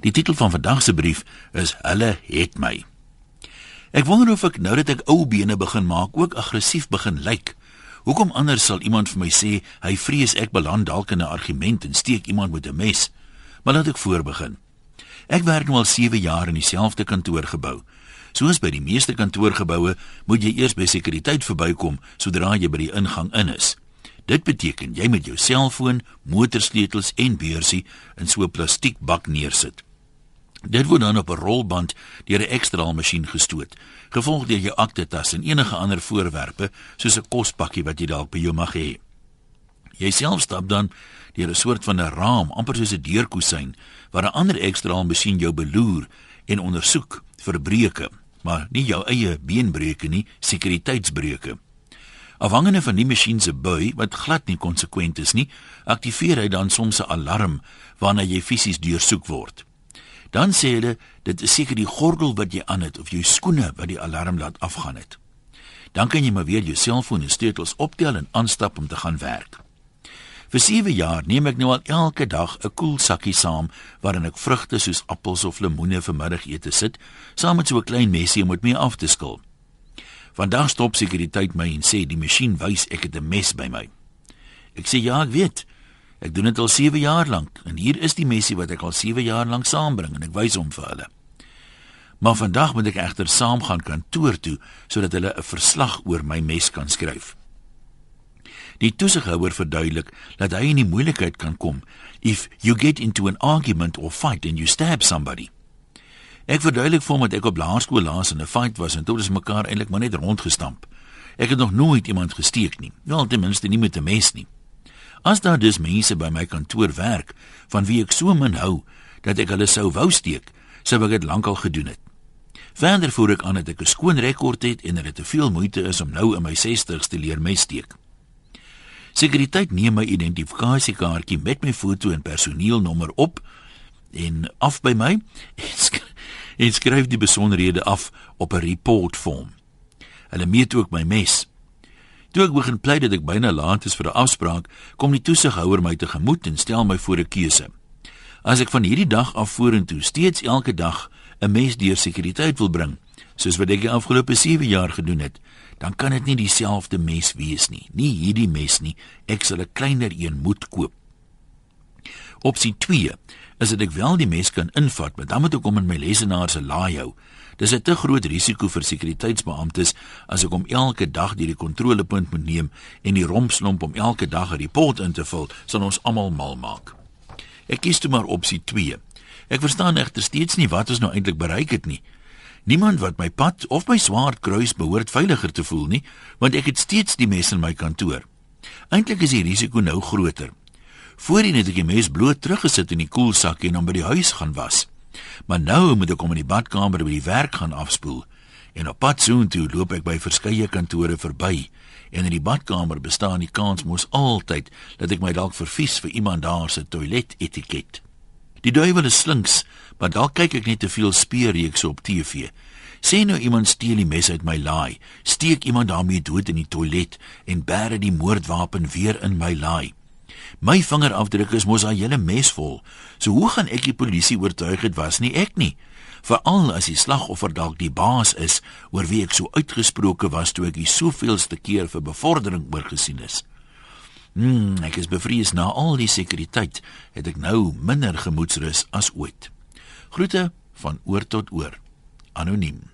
Die titel van vandag se brief is Hulle het my. Ek wonder of ek nou dat ek ou bene begin maak ook aggressief begin lyk. Hoekom anders sal iemand vir my sê hy vrees ek beland dalk in 'n argument en steek iemand met 'n mes? Maar laat ek voorbegin. Ek werk nou al 7 jaar in dieselfde kantoorgebou. Soos by die meeste kantoorgeboue, moet jy eers by sekuriteit verbykom sodra jy by die ingang in is. Dit beteken jy met jou selfoon, motorsleutels en beursie in so 'n plastiekbak neersit. Dit word dan op 'n rolband deur 'n ekstra masjien gestoot, gevolg deur jou aktetas en enige ander voorwerpe soos 'n kospakkie wat jy dalk by jou mag hê. Jy self stap dan deur 'n soort van 'n raam, amper soos 'n deurkusyn, waar 'n ander ekstra masjien jou beloer en ondersoek vir breuke, maar nie jou eie beenbreuke nie, sekuriteitsbreuke. Afhangende van die masjien se bui wat glad nie konsekwent is nie, aktiveer hy dan soms 'n alarm waarna jy fisies deursoek word. Dan sê hulle dit is seker die gordel wat jy aan het of jou skoene wat die alarm laat afgaan het. Dan kan jy maar weer jou selfoon en sleutels optel en aanstap om te gaan werk. Vir 7 jaar neem ek nou al elke dag 'n koel sakkie saam waarin ek vrugte soos appels of lemoene vir middagete sit, saam met so 'n klein mesie om dit mee af te skil. Vandag stop sekuriteit my en sê die masjien wys ek het 'n mes by my. Ek sê ja, ek weet. Ek doen dit al 7 jaar lank en hier is die mesie wat ek al 7 jaar lank saambring en ek wys hom vir hulle. Maar vandag moet ek egter saam gaan kantoor toe sodat hulle 'n verslag oor my mes kan skryf. Die toesighouer verduidelik dat hy in die moeilikheid kan kom if you get into an argument or fight and you stab somebody. Ek verduidelik vir hom dat ek op laerskool laas in 'n fight was en toe ons mekaar eintlik maar net rondgestamp. Ek het nog nooit iemand gesteek nie. Wel ten minste nie met 'n mes nie. As daar dus mense by my kantoor werk van wie ek so min hou dat ek hulle sou wou steek, sou ek dit lankal gedoen het. Verder voer ek aan dat ek 'n skoon rekord het en dat dit te veel moeite is om nou in my 60's te leer mes steek. Sekuriteit neem my identifikasiekaartjie met my foto en personeelnommer op en af by my en skryf die besonderhede af op 'n report vorm. Hulle meet ook my mes. Toe ek begin pleit dat ek byna laat is vir 'n afspraak, kom die toesighouer my tegemoet en stel my voor 'n keuse. As ek van hierdie dag af vorentoe steeds elke dag 'n mes deur sekuriteit wil bring, soos wat ek die afgelope 7 jaar gedoen het, dan kan dit nie dieselfde mes wees nie. Nie hierdie mes nie. Ek sal 'n kleiner een moet koop. Opsie 2 is dat ek wel die mes kan invat, maar dan moet ek hom in my lesenaar se laai hou. Dis 'n te groot risiko vir sekuriteitsbeamptes as ek hom elke dag deur die kontrolepunt moet neem en die rompslomp om elke dag 'n rapport in te vul, sal ons almal mal maak. Ek kies toe maar opsie 2. Ek verstaan egter steeds nie wat ons nou eintlik bereik het nie. Niemand wat my pad of my swaard kruis behoort veiliger te voel nie, want ek het steeds die mes in my kantoor. Eintlik is die risiko nou groter. Voorheen het ek die mes bloot teruggesit in die koelsak en hom by die huis gaan was. Maar nou moet ek hom in die badkamer by die werk gaan afspoel. En op pad soontoe loop ek by verskeie kantore verby. En in die badkamer bestaan die kans mos altyd dat ek my dalk vervies vir iemand daar se toiletetiket. Die duiwel is slinks, maar dalk kyk ek net te veel speurreekse op TV. Sê nou iemand steel die mes uit my laai, steek iemand daarmee dood in die toilet en bære die moordwapen weer in my laai. My vingerafdrukke is mos al hele mes vol. So hoe gaan ek die polisie oortuig dit was nie ek nie? Veral as die slagoffer dalk die baas is oor wie ek so uitgesproke was toe ek die soveelste keer vir bevordering oorgesien is. Hmm, ek is bevrees na al die sekuriteit het ek nou minder gemoedsrus as ooit. Groete van oor tot oor. Anoniem.